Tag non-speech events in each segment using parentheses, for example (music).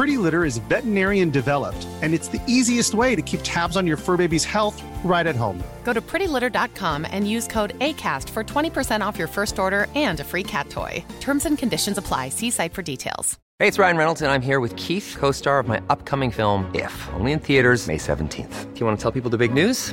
Pretty Litter is veterinarian developed, and it's the easiest way to keep tabs on your fur baby's health right at home. Go to prettylitter.com and use code ACAST for 20% off your first order and a free cat toy. Terms and conditions apply. See site for details. Hey, it's Ryan Reynolds, and I'm here with Keith, co star of my upcoming film, If, only in theaters, May 17th. Do you want to tell people the big news?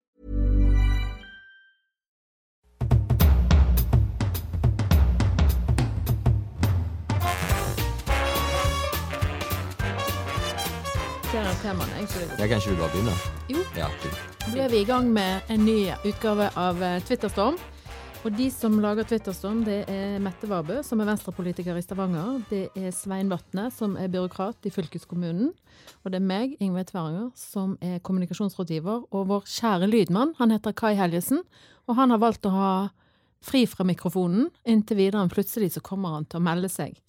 Temaene. Jeg, kan ikke du bare begynne? Jo. Ja. Nå er vi i gang med en ny utgave av eh, Twitterstorm. Og de som lager Twitterstorm, det er Mette Vabø, som er venstrepolitiker i Stavanger. Det er Svein Vatne, som er byråkrat i fylkeskommunen. Og det er meg, Ingve Tveranger, som er kommunikasjonsrådgiver. Og vår kjære lydmann, han heter Kai Helgesen. Og han har valgt å ha fri fra mikrofonen inntil videre, men plutselig så kommer han til å melde seg.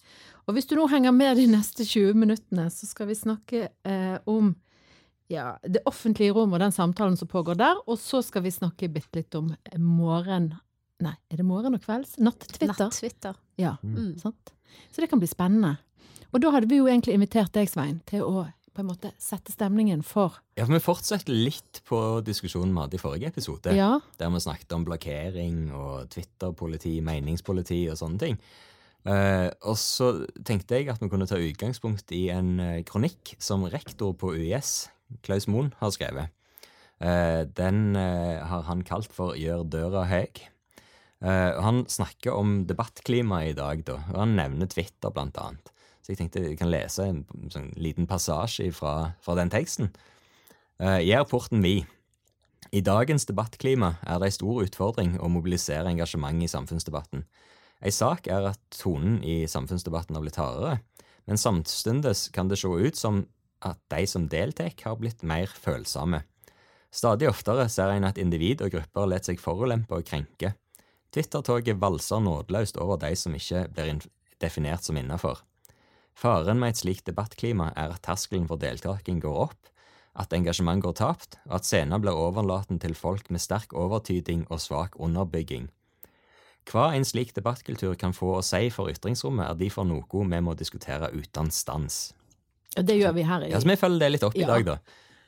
Og hvis du nå henger med de neste 20 minuttene, så skal vi snakke eh, om ja, det offentlige rom og den samtalen som pågår der. Og så skal vi snakke bitte litt om morgen... Nei, er det morgen og kvelds? Natt-Twitter. Natt-Twitter. Ja, Mm. sant? Så det kan bli spennende. Og da hadde vi jo egentlig invitert deg, Svein, til å på en måte sette stemningen for Ja, for Vi fortsetter litt på diskusjonen vi hadde i forrige episode. Ja, Der vi snakket om blokkering og Twitter-politi, meningspoliti og sånne ting. Eh, og så tenkte jeg at vi kunne ta utgangspunkt i en uh, kronikk som rektor på UiS, Klaus Moen, har skrevet. Uh, den har han kalt for 'Gjør døra. Eh, han snakker om debattklimaet i dag, da, og han nevner Twitter, blant annet. Så jeg tenkte jeg kan lese en sånn liten passasje fra, fra den teksten. Uh, I rapporten vi i dagens debattklima er det en stor utfordring å mobilisere engasjement i samfunnsdebatten. En sak er at tonen i samfunnsdebatten har blitt hardere, men samtidig kan det se ut som at de som deltar, har blitt mer følsomme. Stadig oftere ser en at individ og grupper lar seg forulempe og krenke. Twitter-toget valser nådeløst over de som ikke blir definert som innafor. Faren med et slikt debattklima er at terskelen for deltaking går opp, at engasjement går tapt, og at scenen blir overlaten til folk med sterk overtyding og svak underbygging. Hva en slik debattkultur kan få å si for ytringsrommet, er derfor noe vi må diskutere uten stans. det gjør vi her. i- Ja, så Vi følger det litt opp Ja. i dag, da.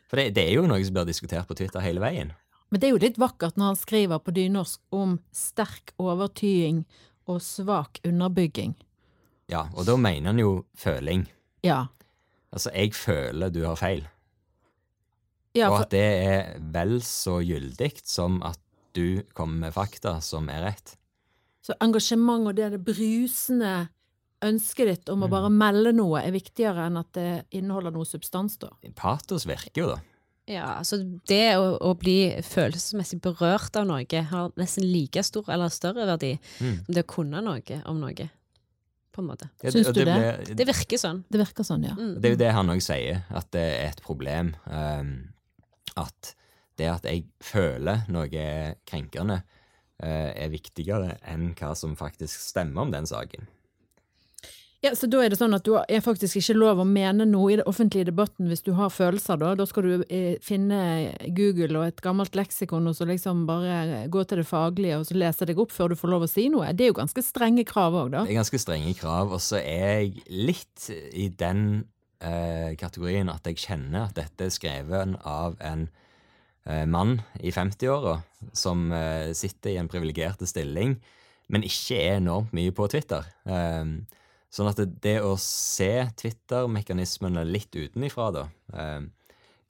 For det, det er jo noe som blir diskutert på Twitter hele veien. Men det er jo litt vakkert når han skriver på dynorsk om sterk overtying og svak underbygging. Ja, Og da mener han jo føling. Ja. Altså, jeg føler du har feil. ja og at det er vel så gyldig som at du kommer med fakta som er rett. Så engasjement og det, det brusende ønsket ditt om å Mm. bare melde noe, er viktigere enn at det inneholder noe substans, da. Patos virker jo, da. Ja, altså det å, å bli følelsesmessig berørt av noe har nesten like stor eller større verdi Mm. som det å kunne noe om noe. På en måte. Ja, Syns du det? Ble, Det virker sånn. Det virker sånn, ja. Mm. Det er jo det han òg sier, at det er et problem. Um, at det at jeg føler noe er krenkende, er viktigere enn hva som faktisk stemmer om den saken. Ja, Så da er det sånn at du er faktisk ikke lov å mene noe i den offentlige debatten hvis du har følelser, da? Da skal du eh, finne Google og et gammelt leksikon og så liksom bare gå til det faglige og så lese deg opp før du får lov å si noe? Det er jo ganske strenge krav òg, da. Det er ganske strenge krav, og så er jeg litt i den eh, kategorien at jeg kjenner at dette er skrevet av en eh, mann i 50-åra som eh, sitter i en privilegert stilling, men ikke er enormt mye på Twitter. Eh, sånn at det, det å se Twitter-mekanismene litt utenifra, da, eh,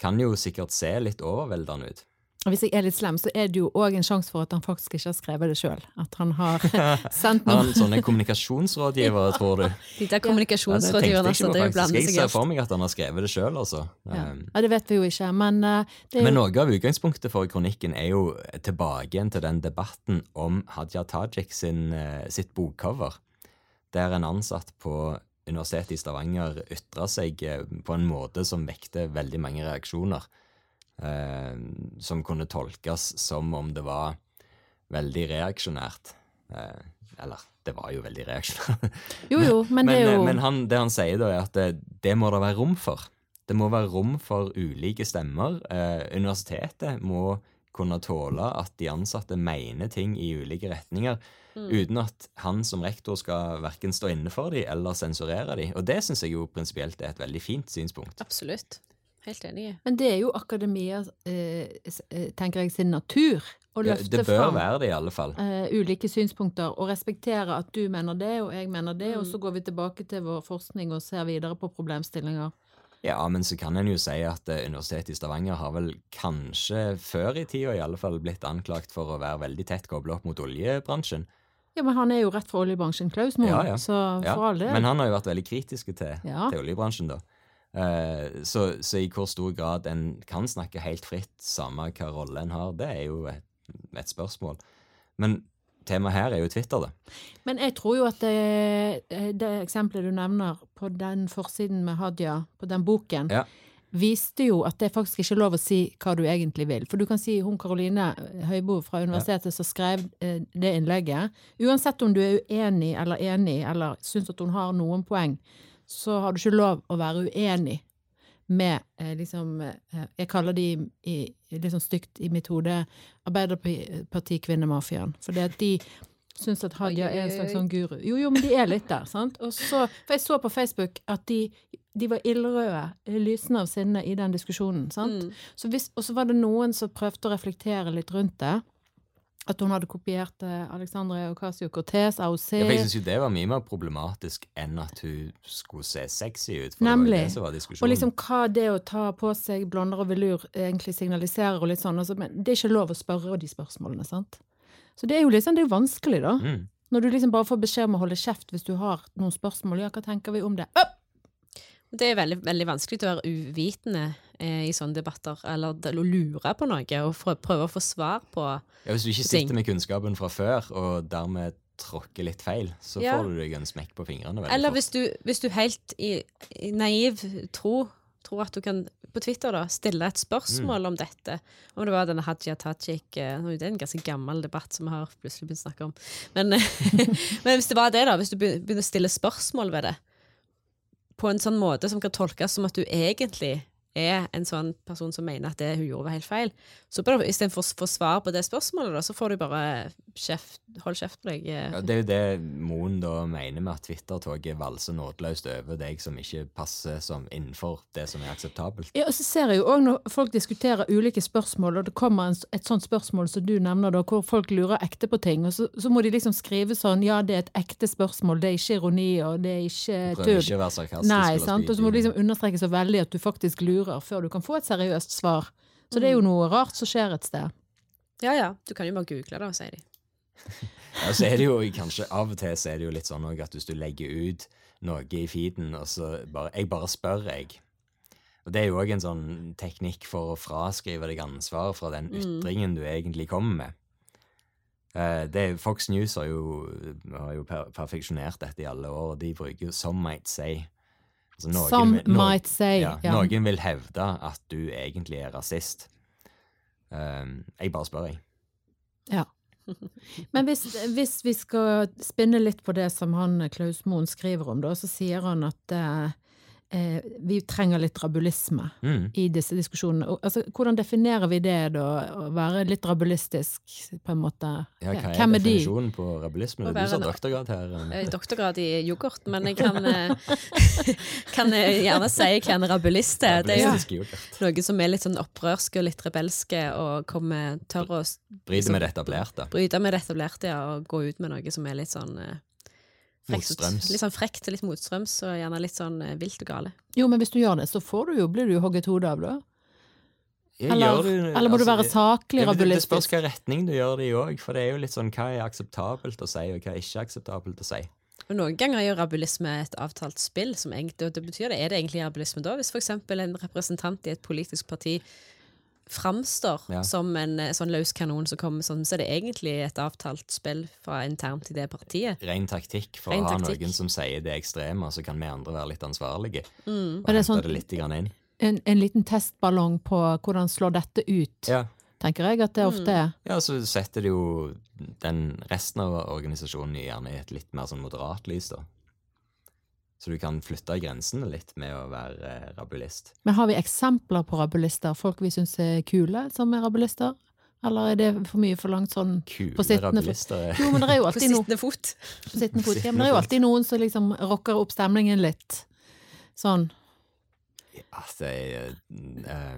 kan jo sikkert se litt overveldende ut. Og hvis jeg er litt slem, så er det jo òg en sjanse for at han faktisk ikke har skrevet det sjøl. At han har (laughs) sendt Har noe han sånne kommunikasjonsrådgivere, (laughs) tror du? De der Ja, det kommunikasjonsrådgiverne tenkte jeg altså, ikke det er på jo å seg. Jeg ser for meg at han har skrevet det sjøl, altså. ja. Um, ja, det vet vi jo ikke, men det er Men noe av utgangspunktet for kronikken er jo tilbake igjen til den debatten om Hadia Tajik sin, eh, sitt bokcover, der en ansatt på Universitetet i Stavanger ytra seg eh, på en måte som vekte veldig mange reaksjoner, eh, som kunne tolkes som om det var veldig reaksjonært. Eh, eller, det var jo veldig reaksjonært. (laughs) Jo, jo, men det er eh, jo men han, det han sier da, er at det, det må det være rom for. Det må være rom for ulike stemmer. Eh, universitetet må kunne tåle at de ansatte mener ting i ulike retninger, uten at han som rektor skal verken stå inne for dem eller sensurere dem. Og det syns jeg jo prinsipielt er et veldig fint synspunkt. Absolutt. Helt enig. Men det er jo akademia, eh, eh, tenker jeg, sin natur. Å løfte det bør fram være det, i alle fall. eh, ulike synspunkter og respektere at du mener det, og jeg mener det, Mm. og så går vi tilbake til vår forskning og ser videre på problemstillinger. Ja, men så kan en jo si at Universitetet i Stavanger har vel kanskje før i tida i alle fall blitt anklagt for å være veldig tett kobla opp mot oljebransjen. Ja, men han er jo rett fra oljebransjen, Klaus Moen, Ja, ja. så Ja, all del. Men han har jo vært veldig kritisk til, Ja. til oljebransjen, da. Eh, så, så i hvor stor grad en kan snakke helt fritt, samme hva rolle en har, det er jo et, et spørsmål. Men temaet her er jo Twitter, da. Men jeg tror jo at det, det eksempelet du nevner på den forsiden med Hadia, på den boken, Ja. viste jo at det faktisk ikke er lov å si hva du egentlig vil. For du kan si hun Karoline Høibo fra universitetet som skrev eh, det innlegget. Uansett om du er uenig eller enig, eller syns at hun har noen poeng, så har du ikke lov å være uenig med eh, liksom eh, Jeg kaller de i, litt sånn stygt i mitt hode Arbeiderpartikvinnemafiaen. Fordi at de syns at Hadia er en slags sånn guru. Jo, jo, men de er litt der, sant? Og så, for jeg så på Facebook at de, de var ildrøde, lysende av sinne i den diskusjonen, sant? Så hvis, og så var det noen som prøvde å reflektere litt rundt det. At hun hadde kopiert eh, Alexandre Ocasio-Cortez, AOC Ja, jeg syns jo det var mye mer problematisk enn at hun skulle se sexy ut. For Nemlig. det var det som var diskusjonen. Og liksom hva det å ta på seg blonder og velur egentlig signaliserer og litt sånn. Altså, men det er ikke lov å spørre de spørsmålene, sant? Så det er jo liksom, det er jo vanskelig, da. Mm. Når du liksom bare får beskjed om å holde kjeft hvis du har noen spørsmål. Ja, hva tenker vi om det? Øpp! Det er veldig, veldig vanskelig å være uvitende eh, i sånne debatter, eller å lure på noe og prøve å få svar på Ja, Hvis du ikke ting. sitter med kunnskapen fra før, og dermed tråkker litt feil, så Ja. får du deg en smekk på fingrene Eller fort. hvis du, hvis du helt i, i naiv tro tror at du kan på Twitter da, stille et spørsmål Mm. om dette. Om det var denne Hadia Tajik eh, Det er en ganske gammel debatt som vi har plutselig begynt å snakke om. Men, (laughs) men hvis det var det, da, hvis du begynner å stille spørsmål ved det, på en sånn måte som kan tolkes som at du egentlig er en sånn person som mener at det hun gjorde, var helt feil, så bare istedenfor å få svar på det spørsmålet, da, så får du bare kjeft, hold kjeft på deg. eh. Ja, det er jo det Moen da mener med at Twitter-toget valser nådeløst over deg som ikke passer som innenfor det som er akseptabelt. Ja, og så ser jeg jo òg når folk diskuterer ulike spørsmål, og det kommer en, et sånt spørsmål som du nevner, da, hvor folk lurer ekte på ting, og så, så må de liksom skrive sånn ja, det er et ekte spørsmål, det er ikke ironi, og det er ikke Prøver tull. ikke å være sarkastisk. Nei, sant? Og så må du liksom understreke så veldig at du faktisk lurer før du kan få et seriøst svar. Så det er jo Mm. noe rart som skjer et sted. Ja ja, du kan jo bare google det, sier de. (laughs) Ja, så er det jo kanskje Av og til så er det jo litt sånn at hvis du legger ut noe i feeden, og så bare Jeg bare spør, jeg. Og det er jo òg en sånn teknikk for å fraskrive deg ansvar fra den ytringen du egentlig kommer med. Eh, det, er- Fox News har jo, har jo per perfeksjonert dette i alle år, og de bruker jo 'some might say'. Altså, noen Some vil- noen- might say. Ja, yeah. Noen vil hevde at du egentlig er rasist. Um, jeg bare spør, jeg. Ja. Men hvis, hvis vi skal spinne litt på det som han Klaus Moen skriver om, da, så sier han at eh, eh, vi trenger litt rabulisme Mm. i disse diskusjonene. Og, altså, hvordan definerer vi det, da? Å være litt rabulistisk, på en måte? Ja, hva er Hvem er de? definisjonen på rabulisme? Du en- doktorgrad her. Anette. doktorgrad i yoghurt, men jeg kan, eh, (laughs) kan jeg gjerne si hva en rabulist er. Det er jo noe som er litt sånn opprørske og litt rebelske, og kommer, tør å Bryte med det etablerte. bryte med det etablerte ja, og gå ut med noe som er litt sånn eh, frekt, Litt sånn frekt, litt motstrøms, og gjerne litt sånn eh, vilt og gale. Jo, men hvis du gjør det, så får du jo, blir du jo hogget hodet av, da. Eller, det, eller må du altså, være saklig rabulistisk? det, det spørs hvilken retning du gjør det i òg, for det er jo litt sånn hva er akseptabelt å si, og hva er ikke akseptabelt å si. Og Noen ganger er jo rabulisme et avtalt spill. Som egentlig, og det betyr det, Er det egentlig rabulisme da? Hvis f.eks. en representant i et politisk parti framstår Ja. som en eh, sånn løs kanon som kommer sånn, så er det egentlig et avtalt spill fra internt i det partiet. Ren taktikk for Ren å ha taktikk. noen som sier det ekstreme, så kan vi andre være litt ansvarlige. Mm. Og er hente sånn- det litt inn. En, en liten testballong på hvordan slår dette ut, Ja. tenker jeg at det ofte er. ja, så setter det jo den resten av organisasjonen gjerne i et litt mer sånn moderat lys, da. Så du kan flytte grensene litt med å være eh, rabulist. Men har vi eksempler på rabulister? Folk vi syns er kule, som er rabulister? Eller er det for mye forlangt sånn Kule på sittende fot? er- Jo, men det er jo På noen På sittende fot. på sittende fot. Ja, men det er jo alltid noen som liksom rocker opp stemningen litt. Sånn. Altså, jeg, uh,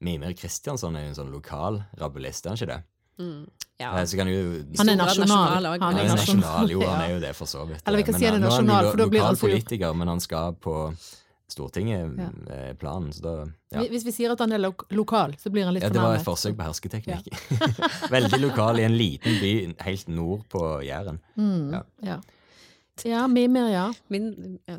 Mimir Kristiansson er jo en sånn lokal rabulist, er han ikke det? Mm. Ja. Eh, Så kan du, Han er nasjonal. Han er nasjonal. nasjonal, jo, han er jo det for så vidt. Eller vi kan Men si han er nasjonal, for da blir han politiker, men han skal på Stortinget, ja. planen, så da ja. Hvis vi sier at han er lo lokal, så blir han litt ja, det var et forsøk på hersketeknikk. (laughs) Veldig lokal i en liten by helt nord på Jæren. Mm, Ja. Ja. ja, Mimir, ja. Min, ja.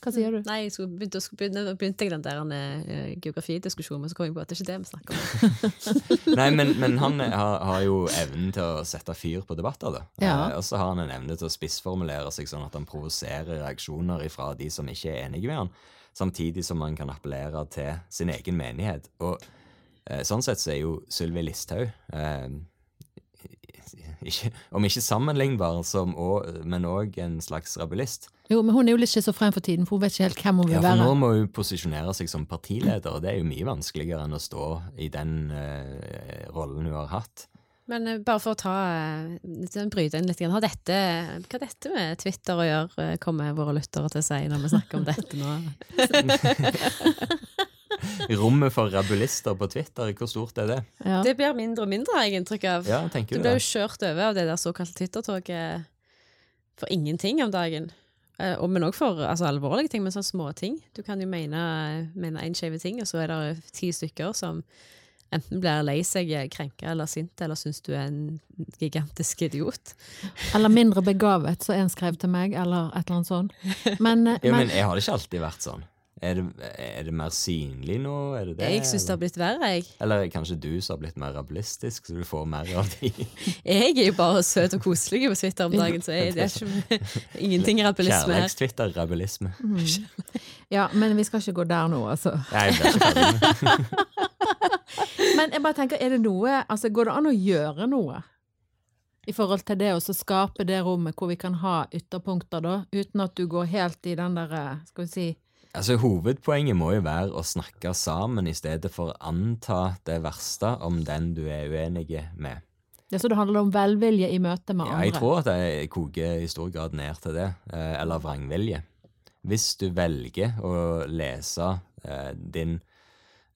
Hva sier du? Nei, jeg begynte, begynte, begynte jeg den der eh, geografidiskusjonen, men så kom jeg på at det er ikke det vi snakker om. (laughs) Nei, men, men han har, har jo evnen til å sette fyr på debatter, da. Ja. Eh, og så har han en evne til å spissformulere seg sånn at han provoserer reaksjoner fra de som ikke er enige med han, samtidig som han kan appellere til sin egen menighet. Og eh, sånn sett så er jo Sylvi Listhaug eh, ikke, Om ikke sammenlignbar, som også, men òg en slags rabulist. Jo, men hun er jo litt schizofren for tiden, for hun vet ikke helt hvem hun vil Ja, for nå må hun posisjonere seg som partileder, og det er jo mye vanskeligere enn å stå i den uh, rollen hun har hatt. Men eh, bare for å ta sånn bryte inn litt, har dette, hva har dette med Twitter å gjøre, kommer våre lyttere til å si når vi snakker om dette nå? (laughs) (laughs) (laughs) Rommet for rabulister på Twitter, hvor stort er det? Ja. Det blir mindre og mindre, har jeg inntrykk av. Ja, tenker Du du blir jo kjørt over av det der såkalte Twitter-toget for ingenting om dagen. Eh, Og, men òg for altså, alvorlige ting, men sånne småting. Du kan jo mene én en ting, og så er det ti stykker som enten blir lei seg, krenka eller sinte, eller syns du er en gigantisk idiot. (laughs) Eller mindre begavet, så en skrev til meg, eller et eller annet sånt. Men, men, Ja, men jeg har det ikke alltid vært sånn. Er det, er det mer synlig nå? Er det det? Jeg syns det har blitt verre, jeg. Eller kanskje du som har blitt mer rabulistisk, så du får mer av de (laughs) Jeg er jo bare søt og koselig på Twitter om dagen, så jeg, det er ikke (laughs) ingenting rabulisme her. Kjærlighetstwitter-rabulisme. (laughs) ja, men vi skal ikke gå der nå, altså. Nei, jeg er ikke ferdig Men jeg bare tenker, er det noe Altså, går det an å gjøre noe? I forhold til det å skape det rommet hvor vi kan ha ytterpunkter, da, uten at du går helt i den derre, skal vi si Altså, Hovedpoenget må jo være å snakke sammen i stedet for å anta det verste om den du er uenig med. Ja, så det handler om velvilje i møte med Ja, andre. jeg tror at det koker i stor grad ned til det, eh, eller vrangvilje. Hvis du velger å lese eh, din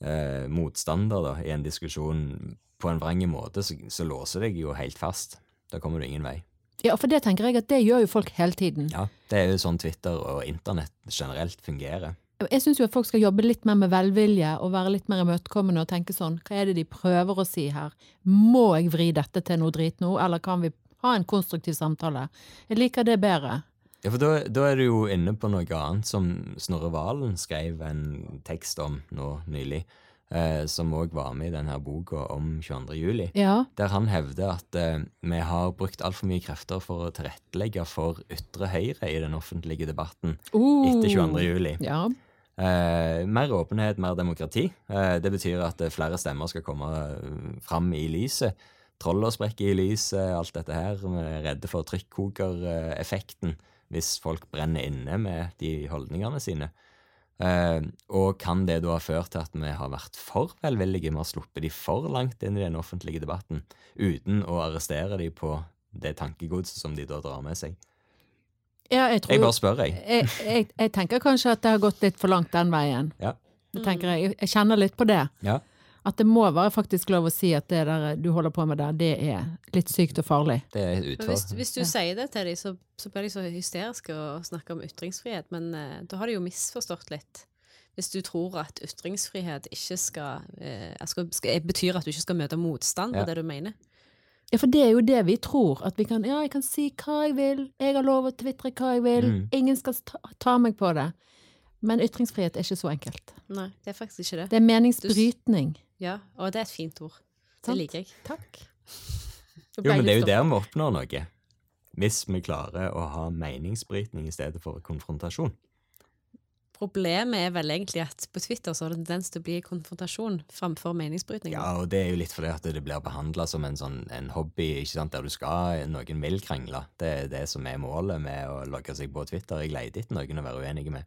eh, motstander da, i en diskusjon på en vrang måte, så, så låser deg jo helt fast. Da kommer du ingen vei. Ja, for det tenker jeg at det gjør jo folk hele tiden. Ja, Det er jo sånn Twitter og internett generelt fungerer. Jeg syns jo at folk skal jobbe litt mer med velvilje og være litt mer imøtekommende og tenke sånn, hva er det de prøver å si her? Må jeg vri dette til noe drit nå, eller kan vi ha en konstruktiv samtale? Jeg liker det bedre. Ja, for da, da er du jo inne på noe annet som Snorre Valen skrev en tekst om nå nylig, eh, som òg var med i denne boka om 22. juli. Ja. Der han hevder at eh, vi har brukt altfor mye krefter for å tilrettelegge for ytre høyre i den offentlige debatten Uh. etter 22. juli. Ja. Eh, mer åpenhet, mer demokrati. Eh, det betyr at eh, flere stemmer skal komme eh, fram i lyset. Trolla sprekker i lyset, alt dette her. Vi er redde for trykkokereffekten hvis folk brenner inne med de holdningene sine. Eh, og kan det da ha ført til at vi har vært for velvillige? Vi har sluppet de for langt inn i den offentlige debatten uten å arrestere de på det tankegodset som de da drar med seg? Ja, jeg, tror, Jeg bare spør, jeg. jeg, jeg, jeg tenker kanskje at det har gått litt for langt den veien. Ja. Jeg. Jeg kjenner litt på det. Ja. At det må være faktisk lov å si at det der du holder på med der, det er litt sykt og farlig. Det er Men hvis, hvis du sier det til dem, så, så blir de så hysteriske og snakker om ytringsfrihet, men eh, da har de jo misforstått litt. Hvis du tror at ytringsfrihet ikke skal, eh, skal, skal betyr at du ikke skal møte motstand på Ja. det du mener. Ja, for det er jo det vi tror. At vi kan Ja, jeg kan si hva jeg vil, jeg har lov å tvitre hva jeg vil, Mm. ingen skal ta, ta meg på det. Men ytringsfrihet er ikke så enkelt. Nei, det er faktisk ikke det. Det er meningsbrytning. Ja, og det er et fint ord. Det Sant? liker jeg. Takk. Jo, men det er jo der vi oppnår noe. Hvis vi klarer å ha meningsbrytning i stedet for konfrontasjon. Problemet er vel egentlig at på Twitter så har det tendens til å bli konfrontasjon framfor meningsbrytning. Ja, og det er jo litt fordi at det blir behandla som en sånn en hobby, ikke sant, der du skal Noen vil krangle. Det er det som er målet med å logge seg på Twitter. Jeg leter etter noen å være uenig med.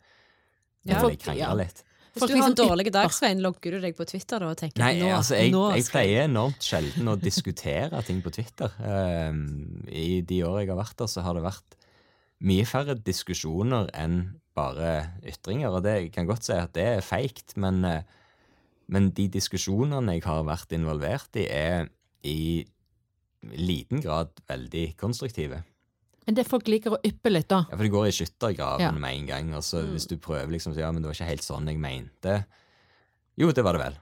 Ja, Ja, folk- jeg krangler ja. Hvis Folk du har en liksom dårlig dag. Svein, logger du deg på Twitter da og tenker Nei, nå, altså, jeg, nå jeg skal pleier enormt sjelden å diskutere ting på Twitter. Um, I de årene jeg har vært der, så har det vært mye færre diskusjoner enn bare ytringer. Og det jeg kan godt si at det er feigt, men, eh, men de diskusjonene jeg har vært involvert i, er i liten grad veldig konstruktive. Men det folk liker å yppe litt, da. Ja, For det går i skyttergraven Ja. med en gang. Og så hvis du prøver liksom så, Ja, men det var ikke helt sånn jeg mente. Jo, det var det vel.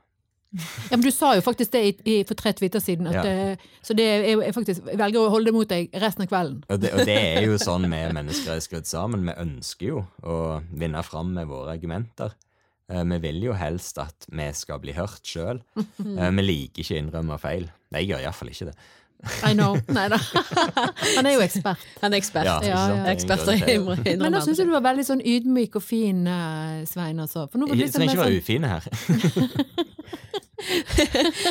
(laughs) Ja, men Du sa jo faktisk det i, i, for tre tweeter siden, at, Ja. eh, så det er faktisk jeg velger å holde det mot deg resten av kvelden. Og det, og det er jo sånn (laughs) vi mennesker er skrudd sammen. Vi ønsker jo å vinne fram med våre argumenter. Eh, Vi vil jo helst at vi skal bli hørt sjøl. (laughs) Vi liker ikke å innrømme feil. Jeg gjør iallfall ikke det. I know. Nei da. (laughs) Han er jo ekspert. Han er ekspert. Ja, Ja, ja. Det er Ekspert grunn i til- Men nå syns jeg du var veldig sånn ydmyk og fin, eh, Svein. Altså. For nå var Jeg du liksom trenger ikke være ufin ufine her. (laughs)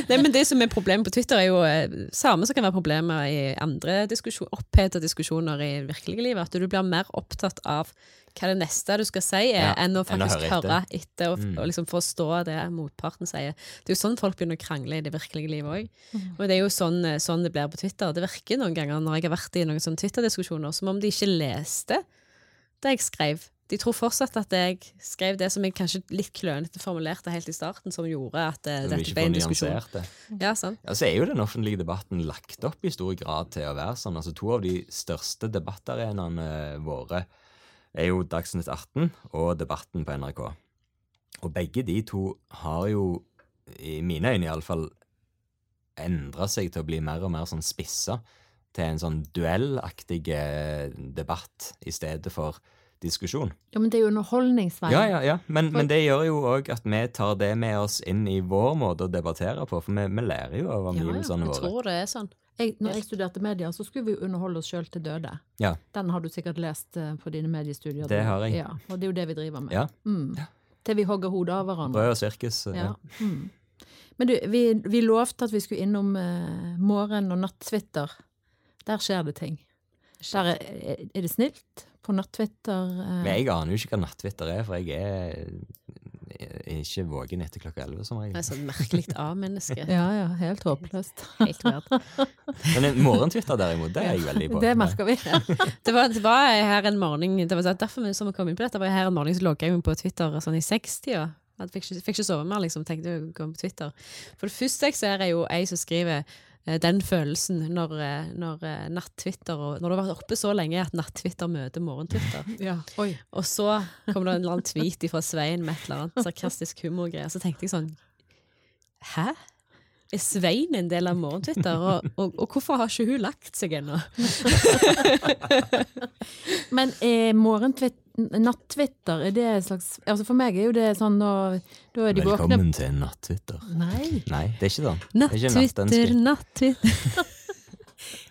Nei, men Det som er problemet på Twitter, er jo eh, samme som kan være problemer i andre diskusjon, oppheta diskusjoner i virkelige livet. At du blir mer opptatt av hva det neste du skal si er, Ja, enn å enn å faktisk høre høre etter. etter, og, Mm. og liksom forstå det motparten sier. Det er jo sånn folk begynner å krangle i det virkelige livet òg. Og det er jo sånn, eh, sånn det blir på Twitter. Det virker noen ganger når jeg har vært i noen sånne Twitter-diskusjoner, som om de ikke leste det jeg skrev. De tror fortsatt at jeg skrev det som jeg kanskje litt klønete formulerte helt i starten, som gjorde at du dette ble en diskusjon. det. Ja, sant. Ja, så er jo den offentlige debatten lagt opp i stor grad til å være sånn. Altså To av de største debattarenaene våre er jo Dagsnytt 18 og Debatten på NRK. Og begge de to har jo, i mine øyne iallfall, endra seg til å bli mer og mer sånn spissa til en sånn duellaktig eh, debatt i stedet for diskusjon. Ja, men det er jo underholdningsveien. Ja, ja, ja. Men, men det gjør jo òg at vi tar det med oss inn i vår måte å debattere på, for vi, vi lærer jo av Ja, ja, omgivelsene Jeg våre. tror det er sånn. Jeg, når jeg studerte medier, så skulle vi jo underholde oss sjøl til døde. Ja. Den har du sikkert lest eh, på dine mediestudier. Det har jeg. Ja, og det er jo det vi driver med. Ja. Mm. Til vi hogger hodet av hverandre. Brød og sirkus. Ja. Ja. Mm. Men du, vi, vi lovte at vi skulle innom eh, morgen- og natt-Twitter. Der skjer det ting. Der er, det snilt på natt-Twitter? eh? Men jeg aner jo ikke hva nattvitter er, for jeg er, ikke våken etter klokka elleve som er regel. sånn merkelig A-menneske. (laughs) Ja, ja, helt håpløst. Helt klart. (laughs) Men en morgentwitter derimot, det er jeg veldig på. Det merker vi. (laughs) Det var, det var her en morgen Det var derfor vi som kom inn på dette, var her en morgen så logga jeg meg på Twitter sånn i sekstida. Fikk, fikk ikke sove mer, liksom. Tenkte å gå på Twitter. For det første jeg ser, er jo ei som skriver eh, den følelsen når, eh, når eh, natt-Twitter Når du har vært oppe så lenge at natt-Twitter møter morgen-Twitter. (laughs) Ja. Og så kom det en eller annen tweet fra Svein med et eller annet sarkastisk humorgreier. Så tenkte jeg sånn Hæ? Er Svein en del av morgen-Twitter? Og, og, og hvorfor har ikke hun lagt seg ennå? (laughs) Men er morgen-Twitter Natt-Twitter, er det en slags Altså For meg er jo det sånn nå Da er de våkne Velkommen til nattvitter. Nei. Nei, det er ikke sånn. Nattvitter, nattvitter. Natt-Twitter, natt-Twitter. (laughs)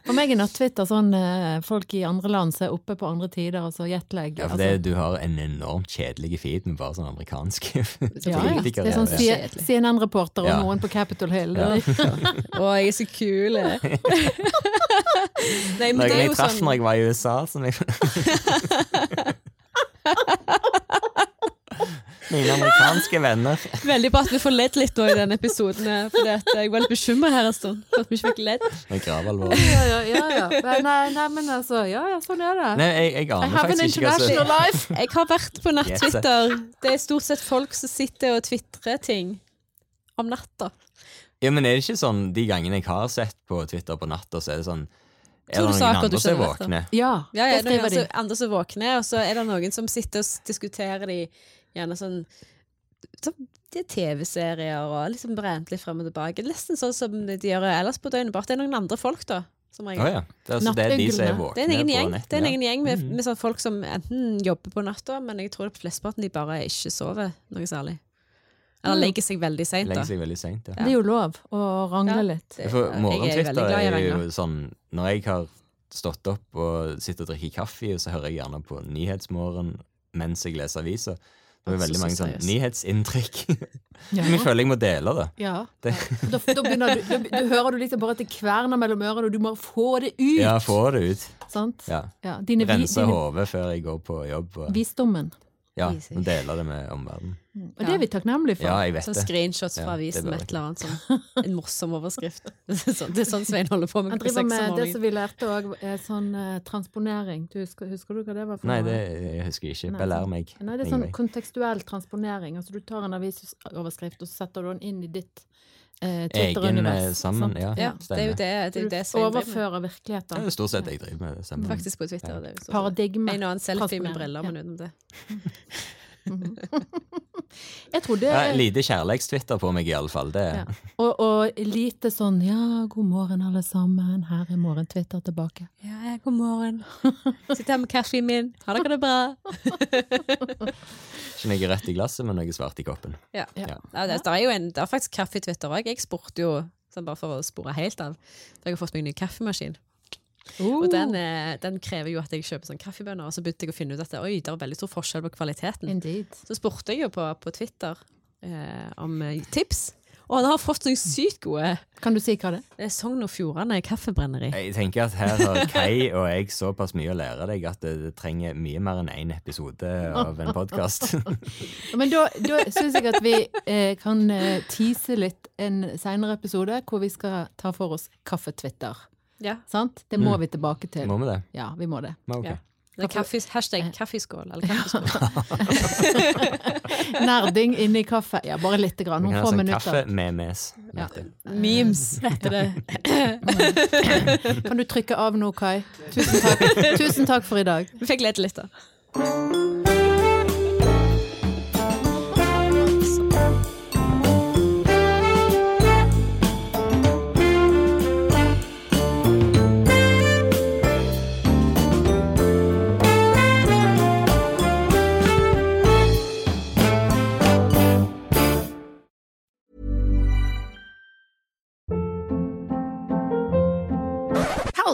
For meg er natt-Twitter sånn eh, folk i andre land som er oppe på andre tider, altså jetlag. Ja, for altså, du har en enormt kjedelig feed med bare sånn amerikanske (laughs) ja, ja. Det er sånn er CNN-reporter og Ja. noen på Capitol Hill. Ja. (laughs) Å, jeg er så kul. jeg. Nei, men det er jeg jo traff sånn når jeg var i USA. Som jeg... Mine amerikanske venner. (laughs) Veldig bra at vi får ledd litt nå i denne episoden. For jeg var litt bekymra her en stund. For at vi ikke fikk ledd. Det er gravalvor. Ja, ja, ja. ja. Nei, nei, men altså, ja, ja, sånn er det. Nei, jeg, jeg aner faktisk ikke hva som life. Jeg har vært på natt-Twitter. Det er stort sett folk som sitter og tvitrer ting om natta. Ja, men er det ikke sånn de gangene jeg har sett på Twitter på natta, så er det sånn Er det noen saker andre som er våkne? Ja, Ja, ja, det er noen de. altså andre som våkner, og så er det noen som sitter og diskuterer de gjerne sånn, sånn er TV-serier og liksom brent litt frem og tilbake. Nesten sånn som de gjør ellers på døgnet, bare at det er noen andre folk, da. Regel. ja. Det er, altså, det er de som er våkne er på gjeng, netten, det er en ja. egen gjeng med, Mhm. med sånn folk som enten jobber på natta, men jeg tror flesteparten de bare ikke sover noe særlig. Eller Mm. legger seg veldig seint, da. Legger seg veldig sent, ja. Det er jo lov å rangle Ja. litt. Det- For jeg er er jo sånn Når jeg har stått opp og sitter og drikker kaffe, så hører jeg gjerne på Nyhetsmorgen mens jeg leser aviser. Det Altså, veldig mange sånn nyhetsinntrykk (laughs) Ja. Men jeg føler jeg må dele, det. Ja. Det, Da, da, du, da, da hører du liksom bare at det kverner mellom ørene, og du må få det ut. ja, få det ut. Sant? Ja. Dine, Rense hodet før jeg går på jobb. Og, visdommen. ja, og dele det med omverdenen. Og det er vi takknemlige for. Ja, jeg vet Sånn det. screenshots fra avisen med et eller annet sånn (laughs) En morsom overskrift. (laughs) Sånn- Det er sånn Svein holder på med Han driver med det som vi lærte òg, sånn eh, transponering. Du husker, husker du hva det var for Nei, noe? det jeg husker jeg ikke. Bare Belær sånn- meg. Nei, det er sånn kontekstuell transponering. Altså du tar en avisoverskrift, og så setter du den inn i ditt eh, Egen Twitter-univers. eh, sammen. Ja, Ja, det er jo det, det, er jo det Svein driver med. overfører Det er stort sett jeg driver med. Det sammen. Faktisk på Twitter. Det er jo. Paradigme. En og annen selfie med briller, men utenom det. (laughs) Jeg trodde... det Ja, lite kjærlighetstwitter på meg, iallfall. Det ja. og, og lite sånn ja, god morgen alle sammen, her er Morgen-Twitter tilbake. Ja, god morgen. Sitter her med kaffen min. Har dere det bra? ikke noe rødt i glasset, men noe svart i koppen. Ja. Ja. Ja, det, det er jo en, det er faktisk kaffe-Twitter òg. Jeg spurte jo, sånn bare for å spore helt av, da jeg har fått meg en ny kaffemaskin. Og den, eh, den krever jo at jeg kjøper sånn kaffebønner, og så begynte jeg å finne ut at det, oi, det er veldig stor forskjell på kvaliteten. Indeed. Så spurte jeg jo på, på Twitter eh, om eh, tips, og han har fått noen sykt gode Kan du si hva det er? Det er Sogn og Fjordane kaffebrenneri. Jeg tenker at her har Kai og jeg såpass mye å lære deg at det, det trenger mye mer enn én episode av en podkast. (laughs) Men da, da syns jeg at vi eh, kan eh, tease litt en seinere episode hvor vi skal ta for oss kaffetwitter. Ja. Sant? Det må Mm. vi tilbake til. Må vi det? Ja, vi må det. Men ok. Ja. Det er kaffe, hashtag kaffeskål, eller kaffeskål. (laughs) Nerding inni kaffe. Ja, bare lite grann. Noen få sånn minutter. kaffe med mes. Ja. Memes heter det. (laughs) Kan du trykke av nå, Kai? Tusen takk. Tusen takk for i dag. Vi fikk lete litt, da.